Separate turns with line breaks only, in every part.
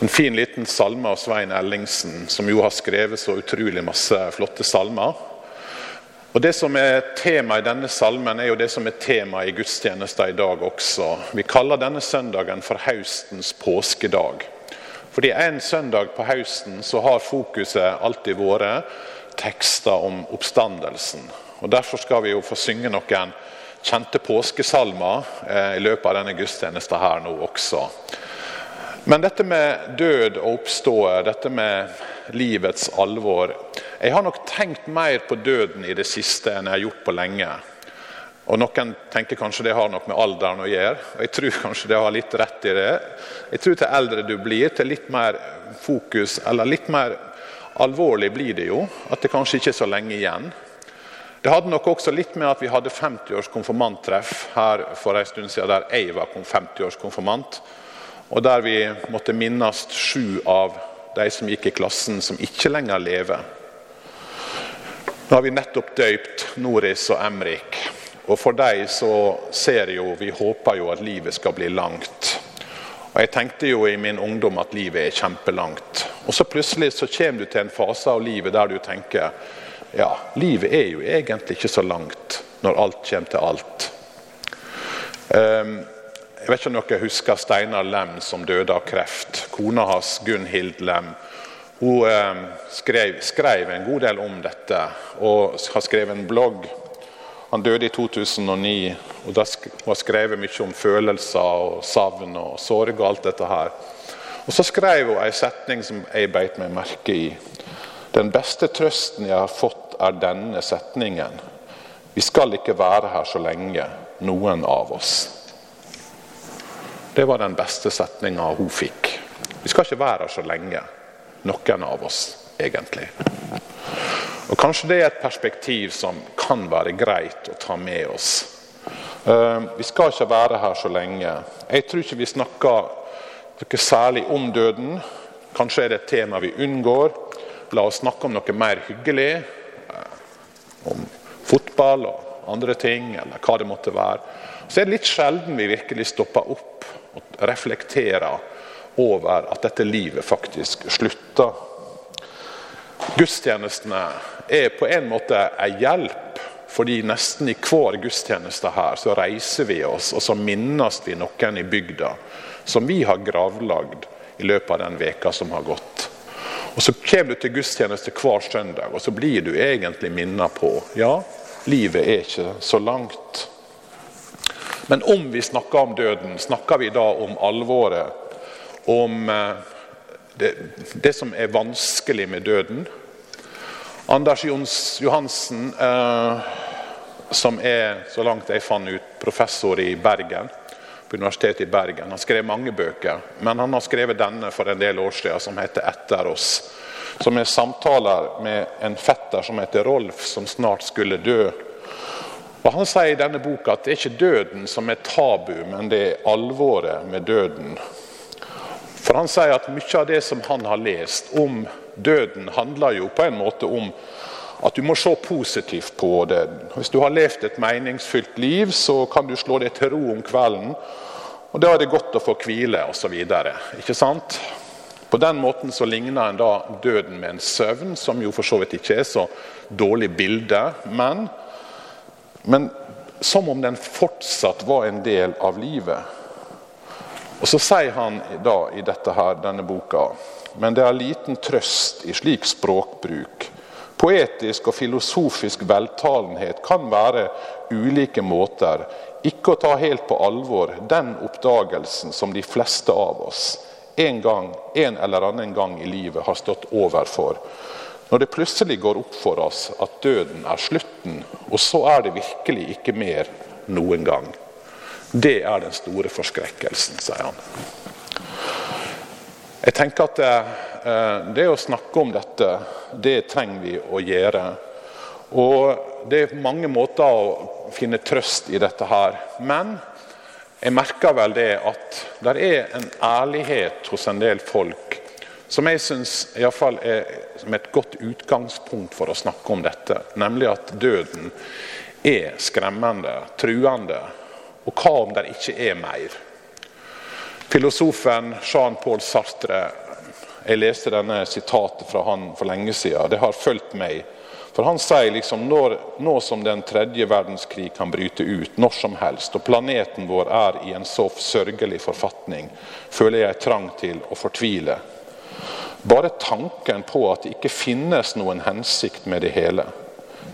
En fin liten salme av Svein Ellingsen, som jo har skrevet så utrolig masse flotte salmer. Og Det som er tema i denne salmen, er jo det som er tema i gudstjenesten i dag også. Vi kaller denne søndagen for høstens påskedag. Fordi En søndag på høsten så har fokuset alltid vært tekster om oppstandelsen. Og Derfor skal vi jo få synge noen kjente påskesalmer eh, i løpet av denne gudstjenesten her nå også. Men dette med død og oppståe, dette med livets alvor Jeg har nok tenkt mer på døden i det siste enn jeg har gjort på lenge. Og Noen tenker kanskje det har noe med alderen å gjøre, og jeg tror kanskje det har litt rett i det. Jeg tror til eldre du blir, til litt mer fokus, eller litt mer alvorlig blir det jo. At det kanskje ikke er så lenge igjen. Det hadde nok også litt med at vi hadde 50-års konfirmanttreff her for en stund siden, der jeg var 50-års konfirmant og der vi måtte minnes sju av de som gikk i klassen som ikke lenger lever. Nå har vi nettopp døypt Noris og Emrik. Og for dem så ser jo, vi håper jo at livet skal bli langt. Og Jeg tenkte jo i min ungdom at livet er kjempelangt. Og så plutselig så kommer du til en fase av livet der du tenker ja, livet er jo egentlig ikke så langt når alt kommer til alt. Um, jeg vet ikke om dere husker Steinar Lem som døde av kreft. Kona hans, Gunhild Lem, hun eh, skrev, skrev, en god del om dette og har skrevet en blogg. Han døde i 2009, og da hun har skrevet mye om følelser og savn og sorg. og alt dette her. Og Så skrev hun en setning som jeg beit meg merke i. Den beste trøsten jeg har fått, er denne setningen. Vi skal ikke være her så lenge, noen av oss. Det var den beste setninga hun fikk. Vi skal ikke være her så lenge, noen av oss egentlig. Og Kanskje det er et perspektiv som kan være greit å ta med oss. Eh, vi skal ikke være her så lenge. Jeg tror ikke vi snakker noe særlig om døden. Kanskje er det et tema vi unngår. La oss snakke om noe mer hyggelig. Eh, om fotball og andre ting, eller hva det måtte være. Så er det litt sjelden vi virkelig stopper opp og reflektere over at dette livet faktisk slutter. Gudstjenestene er på en måte en hjelp, fordi nesten i hver gudstjeneste her så reiser vi oss og så minnes vi noen i bygda som vi har gravlagd i løpet av den veka som har gått. Og Så kommer du til gudstjeneste hver søndag, og så blir du egentlig minnet på ja, livet er ikke så langt. Men om vi snakker om døden, snakker vi da om alvoret, om eh, det, det som er vanskelig med døden. Anders Johansen, eh, som er, så langt jeg fant ut, professor i Bergen, på Universitetet i Bergen. Han skrev mange bøker, men han har skrevet denne for en del år siden, som heter 'Etter oss'. Som er samtaler med en fetter som heter Rolf, som snart skulle dø. Og Han sier i denne boka at det er ikke døden som er tabu, men det er alvoret med døden. For Han sier at mye av det som han har lest om døden, handler jo på en måte om at du må se positivt på det. Hvis du har levd et meningsfylt liv, så kan du slå deg til ro om kvelden. Og Da er det godt å få hvile osv. Ikke sant? På den måten så ligner en da døden med en søvn, som jo for så vidt ikke er så dårlig bilde. men men som om den fortsatt var en del av livet. Og Så sier han da i her, denne boka men det er liten trøst i slik språkbruk. Poetisk og filosofisk veltalenhet kan være ulike måter ikke å ta helt på alvor den oppdagelsen som de fleste av oss en gang, en eller annen gang i livet har stått overfor. Når det plutselig går opp for oss at døden er slutten, og så er det virkelig ikke mer noen gang. Det er den store forskrekkelsen, sier han. Jeg tenker at det, eh, det å snakke om dette, det trenger vi å gjøre. Og Det er mange måter å finne trøst i dette her. Men jeg merker vel det at det er en ærlighet hos en del folk som jeg syns er et godt utgangspunkt for å snakke om dette. Nemlig at døden er skremmende, truende. Og hva om det ikke er mer? Filosofen Jean-Paul Sartre Jeg leste denne sitatet fra han for lenge siden. Det har fulgt meg. For Han sier liksom når, nå som den tredje verdenskrig kan bryte ut når som helst, og planeten vår er i en så sørgelig forfatning, føler jeg trang til å fortvile. Bare tanken på at det ikke finnes noen hensikt med det hele.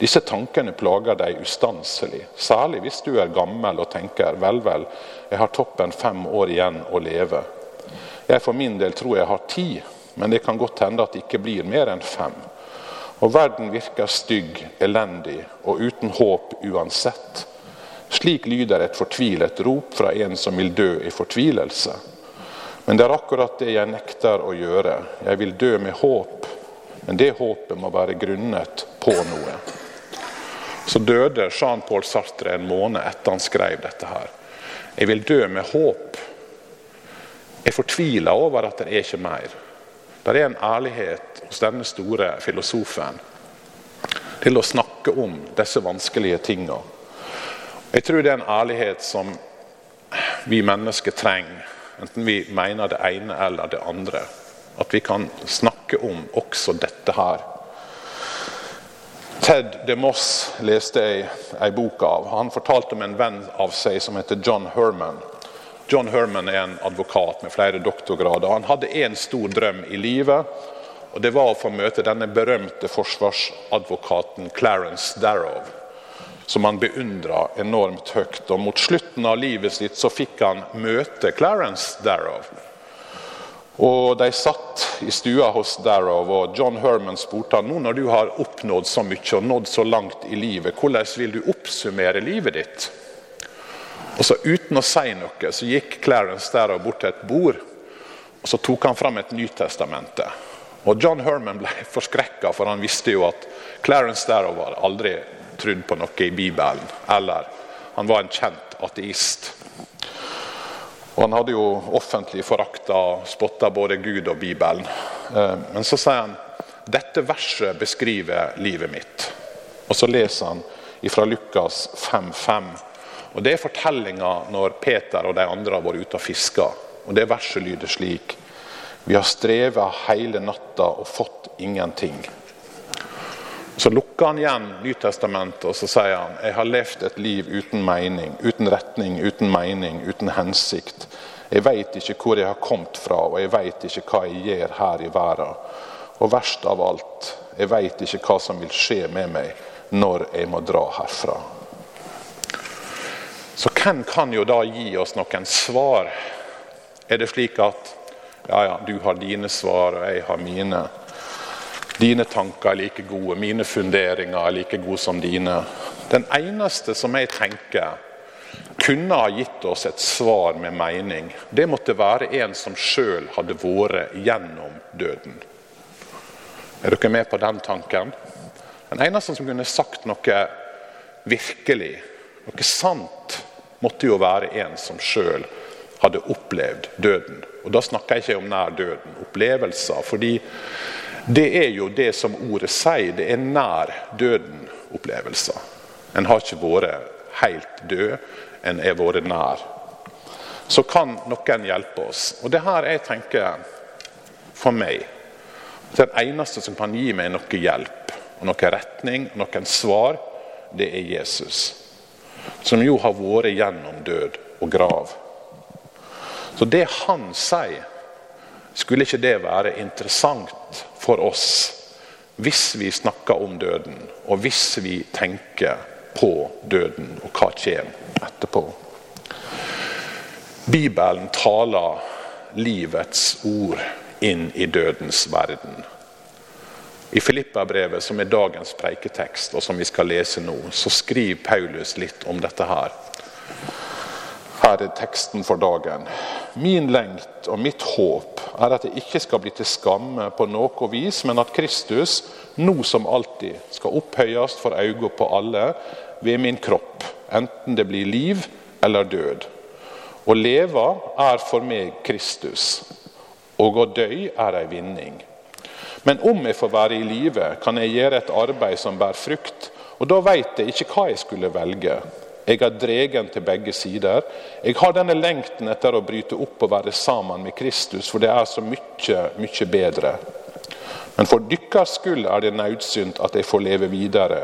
Disse tankene plager deg ustanselig, særlig hvis du er gammel og tenker vel, vel, jeg har toppen fem år igjen å leve. Jeg for min del tror jeg har ti, men det kan godt hende at det ikke blir mer enn fem. Og verden virker stygg, elendig og uten håp uansett. Slik lyder et fortvilet rop fra en som vil dø i fortvilelse. Men det er akkurat det jeg nekter å gjøre. Jeg vil dø med håp, men det håpet må være grunnet på noe. Så døde Jean-Paul Sartre en måned etter han skrev dette her. Jeg vil dø med håp. Jeg fortviler over at det er ikke mer. Det er en ærlighet hos denne store filosofen til å snakke om disse vanskelige tingene. Jeg tror det er en ærlighet som vi mennesker trenger, enten vi mener det ene eller det andre. At vi kan snakke om også dette her. Ted DeMoss leste jeg en bok av. Han fortalte om en venn av seg som heter John Herman. John Herman er en advokat med flere doktorgrader. Han hadde én stor drøm i livet. og Det var å få møte denne berømte forsvarsadvokaten Clarence Darrow, som han beundra enormt høyt. Og Mot slutten av livet sitt så fikk han møte Clarence Darrow. Og De satt i stua hos Darrow, og John Herman spurte han, nå når du har oppnådd så mye og nådd så langt i livet, hvordan vil du oppsummere livet ditt? Og så Uten å si noe så gikk Clarence Darrow bort til et bord og så tok han fram et Nytestamente. Og John Herman ble forskrekka, for han visste jo at Clarence Darrow var aldri trodd på noe i Bibelen. Eller han var en kjent ateist. Og Han hadde jo offentlig forakta og spotta både Gud og Bibelen. Eh, men så sier han dette verset beskriver livet mitt. Og så leser han fra Lukas 5,5. Og Det er fortellinga når Peter og de andre har vært ute og fiska. Og det verset lyder slik Vi har streva hele natta og fått ingenting. Så lukker han igjen Nytestamentet og så sier han, jeg har levd et liv uten mening, uten retning, uten mening, uten hensikt. Jeg veit ikke hvor jeg har kommet fra, og jeg veit ikke hva jeg gjør her i verden. Og verst av alt, jeg veit ikke hva som vil skje med meg når jeg må dra herfra. Så hvem kan jo da gi oss noen svar? Er det slik at ja, ja, du har dine svar, og jeg har mine? Dine tanker er like gode, mine funderinger er like gode som dine. Den eneste som jeg tenker kunne ha gitt oss et svar med mening, det måtte være en som sjøl hadde vært gjennom døden. Er dere med på den tanken? Den eneste som kunne sagt noe virkelig, noe sant, måtte jo være en som sjøl hadde opplevd døden. Og Da snakker jeg ikke om nær døden, opplevelser. fordi det er jo det som ordet sier. Det er nær døden-opplevelser. En har ikke vært helt død, en er vært nær. Så kan noen hjelpe oss. Og det her jeg tenker for meg Den eneste som kan gi meg noe hjelp, og noe retning, noen svar, det er Jesus som jo har vært gjennom død og grav. Så det han sier, skulle ikke det være interessant for oss hvis vi snakker om døden, og hvis vi tenker på døden og hva kommer etterpå? Bibelen taler livets ord inn i dødens verden. I Filippa-brevet, som er dagens preiketekst, og som vi skal lese nå, så skriver Paulus litt om dette her. Her er teksten for dagen. Min lengt og mitt håp er at jeg ikke skal bli til skamme på noe vis, men at Kristus, nå som alltid, skal opphøyes for øynene på alle ved min kropp, enten det blir liv eller død. Å leve er for meg Kristus, og å dø er ei vinning. Men om jeg får være i live, kan jeg gjøre et arbeid som bærer frukt, og da veit jeg ikke hva jeg skulle velge. Jeg er dregen til begge sider. Jeg har denne lengten etter å bryte opp og være sammen med Kristus, for det er så mye, mye bedre. Men for dykkers skyld er det nødsynt at jeg får leve videre.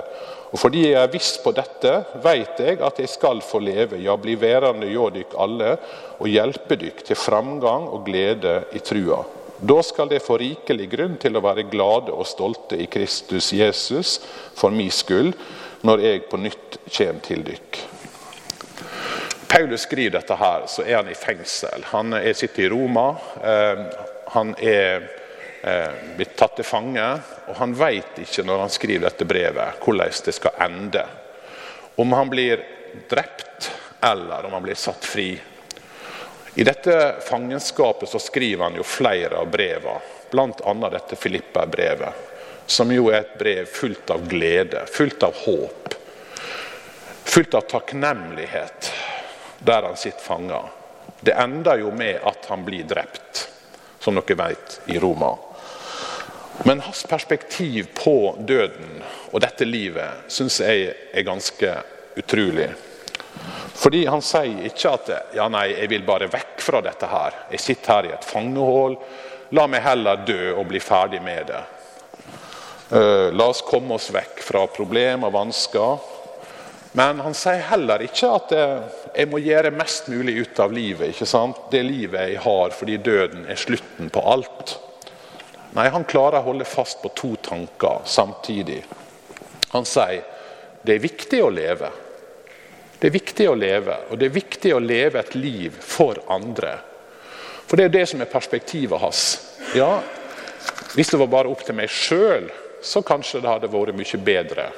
Og fordi jeg er viss på dette, veit jeg at jeg skal få leve, ja, bli værende hjå dykk alle, og hjelpe dykk til framgang og glede i trua. Da skal dere få rikelig grunn til å være glade og stolte i Kristus Jesus for min skyld, når jeg på nytt kommer til dykk. Paulus skriver dette her, så er han i fengsel. Han er sitter i Roma. Eh, han er eh, blitt tatt til fange, og han vet ikke når han skriver dette brevet, hvordan det skal ende. Om han blir drept, eller om han blir satt fri. I dette fangenskapet så skriver han jo flere av brevene, bl.a. dette Filippa-brevet som jo er et brev fullt av glede, fullt av håp. Fullt av takknemlighet der han sitter fanga. Det ender jo med at han blir drept, som dere vet, i Roma. Men hans perspektiv på døden og dette livet syns jeg er ganske utrolig. Fordi han sier ikke at ja nei, jeg vil bare vekk fra dette her. Jeg sitter her i et fangehull. La meg heller dø og bli ferdig med det. Eh, la oss komme oss vekk fra problemer og vansker. Men han sier heller ikke at jeg må gjøre mest mulig ut av livet. ikke sant? Det livet jeg har fordi døden er slutten på alt. Nei, han klarer å holde fast på to tanker samtidig. Han sier det er viktig å leve. Det er viktig å leve, og det er viktig å leve et liv for andre. For det er det som er perspektivet hans. Ja, hvis det var bare opp til meg sjøl, så kanskje det hadde vært mye bedre.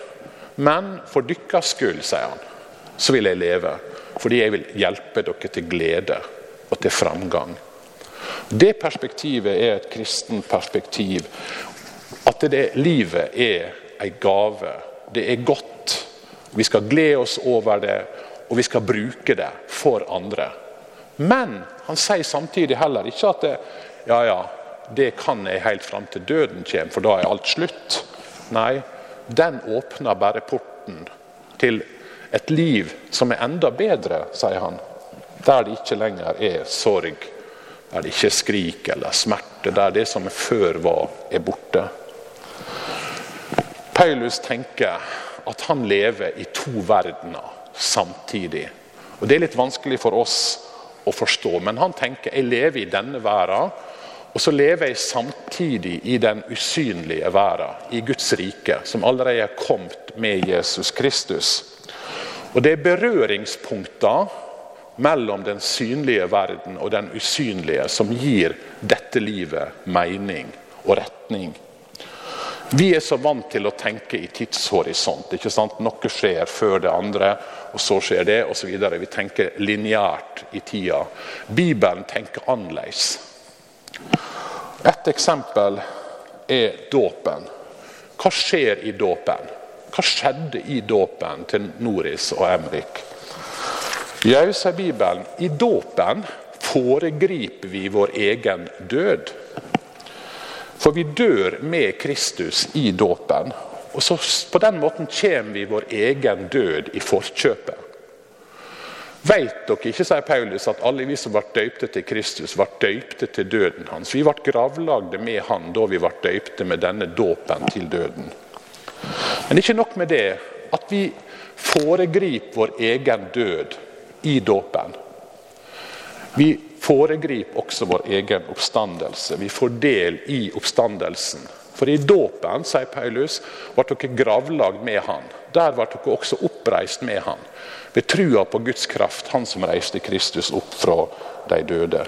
Men for deres skyld, sier han, så vil jeg leve. Fordi jeg vil hjelpe dere til glede og til framgang. Det perspektivet er et kristen perspektiv. At det livet er en gave. Det er godt. Vi skal glede oss over det, og vi skal bruke det for andre. Men han sier samtidig heller ikke at det, ja, ja, det kan jeg helt fram til døden kommer, for da er alt slutt. Nei, den åpner bare porten til et liv som er enda bedre, sier han. Der det ikke lenger er sorg, der det ikke er skrik eller smerte, der det som før var, er borte. Paulus tenker at han lever i to verdener samtidig. Og Det er litt vanskelig for oss å forstå, men han tenker jeg lever i denne verden og så lever jeg samtidig i den usynlige verden, i Guds rike, som allerede er kommet med Jesus Kristus. Og Det er berøringspunkter mellom den synlige verden og den usynlige som gir dette livet mening og retning. Vi er så vant til å tenke i tidshorisont. ikke sant? Noe skjer før det andre, og så skjer det osv. Vi tenker lineært i tida. Bibelen tenker annerledes. Et eksempel er dåpen. Hva skjer i dåpen? Hva skjedde i dåpen til Noris og Emrik? Jau, Bibelen, i dåpen foregriper vi vår egen død. For vi dør med Kristus i dåpen. Og så På den måten kommer vi vår egen død i forkjøpet. Vet dere ikke, sier Paulus, at alle vi som ble døypte til Kristus, ble døypte til døden hans? Vi ble gravlagde med han da vi ble døypte med denne dåpen til døden. Men ikke nok med det, at vi foregriper vår egen død i dåpen. Vi foregriper også vår egen oppstandelse. Vi får del i oppstandelsen. For i dåpen, sier Paulus, ble dere gravlagd med han. Der ble dere også oppreist med han ved trua på Guds kraft, han som reiste Kristus opp fra de døde.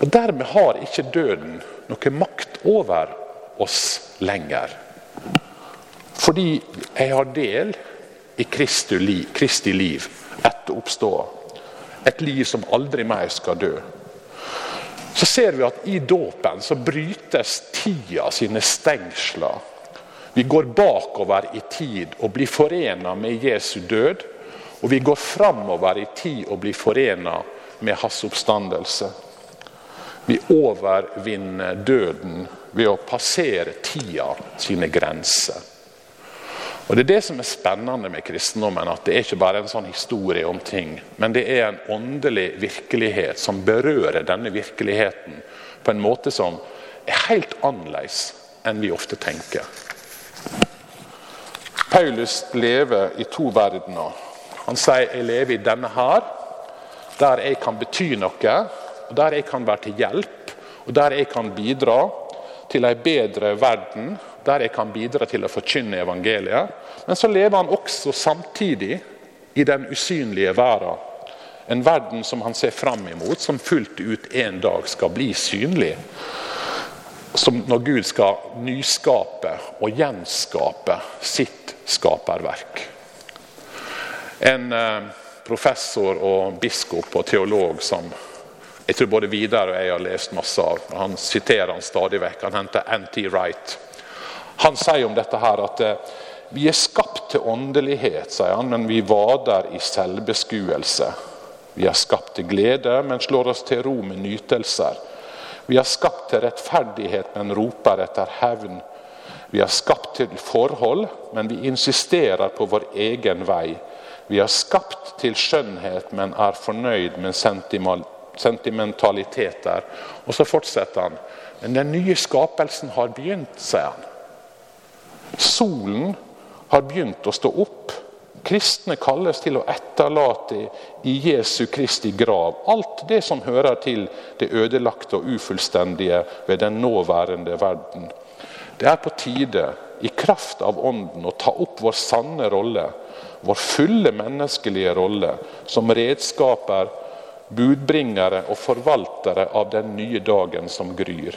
Og Dermed har ikke døden noe makt over oss lenger. Fordi jeg har del i Kristi liv, Kristi liv etter oppståa. Et liv som aldri mer skal dø. Så ser vi at i dåpen så brytes tida sine stengsler. Vi går bakover i tid og blir forena med Jesu død og vi går framover i tid og blir forena med hans oppstandelse. Vi overvinner døden ved å passere tida sine grenser. Og Det er det som er spennende med kristendommen. At det er ikke bare en sånn historie om ting, men det er en åndelig virkelighet som berører denne virkeligheten på en måte som er helt annerledes enn vi ofte tenker. Paulus lever i to verdener. Han sier jeg lever i denne her, der jeg kan bety noe, og der jeg kan være til hjelp, og der jeg kan bidra til en bedre verden der jeg kan bidra til å forkynne evangeliet. Men så lever han også samtidig i den usynlige verden. En verden som han ser fram imot, som fullt ut en dag skal bli synlig. Som når Gud skal nyskape og gjenskape sitt skaperverk. En eh, professor og biskop og teolog som jeg tror både Vidar og jeg har lest masse av. Han siterer han stadig vekk. Han henter N.T. Wright. Han sier om dette her at eh, vi er skapt til åndelighet, sier han, men vi vader i selvbeskuelse. Vi er skapt til glede, men slår oss til ro med nytelser. Vi er skapt til rettferdighet, men roper etter hevn. Vi er skapt til forhold, men vi insisterer på vår egen vei. Vi er skapt til skjønnhet, men er fornøyd med sentimentaliteter. Og så fortsetter han. Men den nye skapelsen har begynt, sier han. Solen har begynt å stå opp. Kristne kalles til å etterlate i Jesu Kristi grav alt det som hører til det ødelagte og ufullstendige ved den nåværende verden. Det er på tide, i kraft av Ånden, å ta opp vår sanne rolle, vår fulle menneskelige rolle, som redskaper, budbringere og forvaltere av den nye dagen som gryr.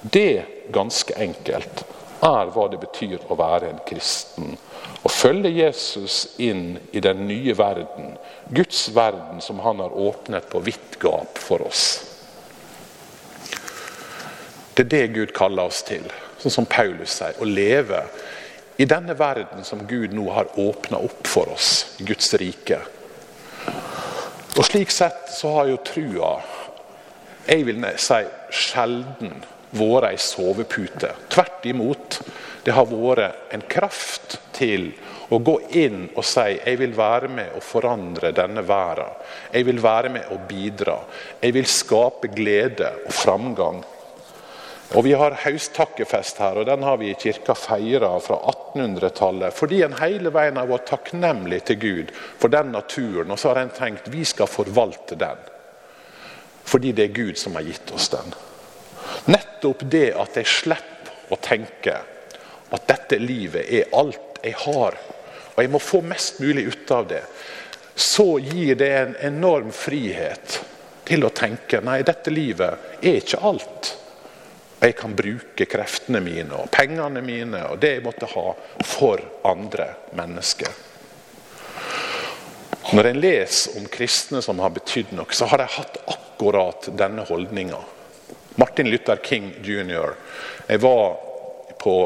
Det, ganske enkelt, er hva det betyr å være en kristen. Å følge Jesus inn i den nye verden, Guds verden som han har åpnet på vidt gap for oss. Det er det Gud kaller oss til, sånn som Paulus sier. Å leve i denne verden som Gud nå har åpna opp for oss, Guds rike. Og Slik sett så har jo trua jeg vil si sjelden vært ei sovepute. Tvert imot. Det har vært en kraft til å gå inn og si jeg vil være med å forandre denne verden. Jeg vil være med å bidra. Jeg vil skape glede og framgang. Og Vi har høsttakkefest her, og den har vi i kirka feira fra 1800-tallet. Fordi en hele veien har vært takknemlig til Gud for den naturen. Og så har en tenkt vi skal forvalte den. Fordi det er Gud som har gitt oss den. Nettopp det at jeg slipper å tenke at dette livet er alt jeg har, og jeg må få mest mulig ut av det, så gir det en enorm frihet til å tenke nei, dette livet er ikke alt. Jeg kan bruke kreftene mine og pengene mine og det jeg måtte ha, for andre mennesker. Når en leser om kristne som har betydd noe, så har de hatt akkurat denne holdninga. Martin Luther King jr. Jeg var på,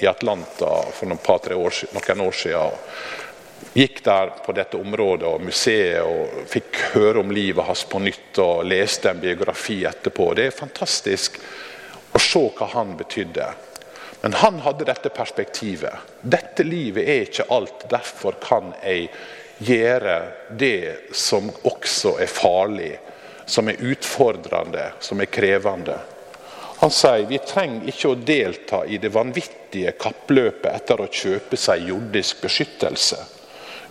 i Atlanta for noen, år, noen år siden. Gikk der på dette området og museet og fikk høre om livet hans på nytt og leste en biografi etterpå. Det er fantastisk å se hva han betydde. Men han hadde dette perspektivet. Dette livet er ikke alt, derfor kan jeg gjøre det som også er farlig som er utfordrende, som er krevende. Han sier vi trenger ikke å delta i det vanvittige kappløpet etter å kjøpe seg jordisk beskyttelse.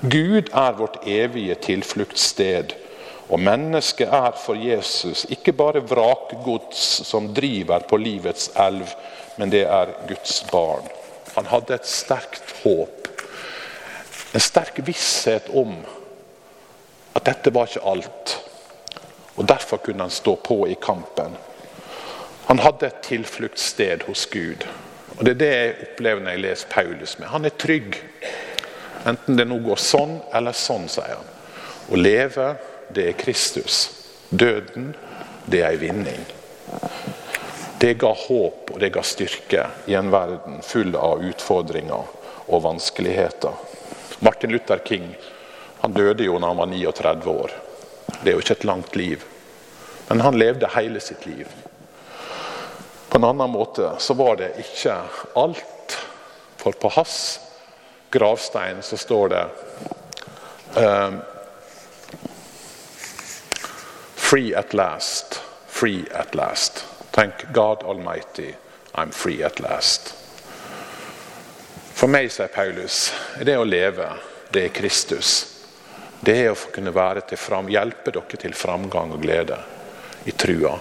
Gud er vårt evige tilfluktssted. Og mennesket er for Jesus ikke bare vrakgods som driver på livets elv, men det er Guds barn. Han hadde et sterkt håp, en sterk visshet om at dette var ikke alt. Og Derfor kunne han stå på i kampen. Han hadde et tilfluktssted hos Gud. Og Det er det jeg opplever når jeg leser Paulus med. Han er trygg. Enten det nå går sånn eller sånn, sier han. Å leve, det er Kristus. Døden, det er ei vinning. Det ga håp og det ga styrke i en verden full av utfordringer og vanskeligheter. Martin Luther King han døde jo da han var 39 år. Det er jo ikke et langt liv. Men han levde hele sitt liv. På en annen måte så var det ikke alt. For på hans gravstein så står det um, Free at last, free at last. Thank God Almighty, I'm free at last. For meg, sier Paulus, er det å leve, det er Kristus. Det er å kunne være til fram, hjelpe dere til framgang og glede i trua.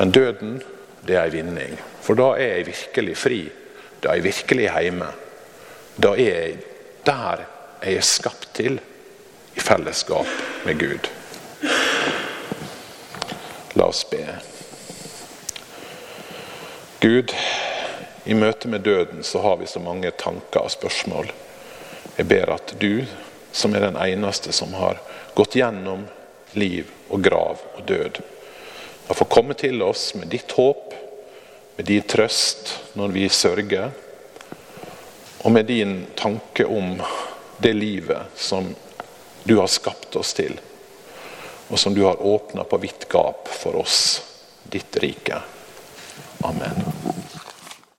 Men døden, det er en vinning. For da er jeg virkelig fri. Da er jeg virkelig hjemme. Da er jeg der jeg er skapt til, i fellesskap med Gud. La oss be. Gud, i møte med døden så har vi så mange tanker og spørsmål. Jeg ber at du, som er den eneste som har gått gjennom liv og grav og død, da får komme til oss med ditt håp, med din trøst når vi sørger, og med din tanke om det livet som du har skapt oss til, og som du har åpna på vidt gap for oss, ditt rike. Amen.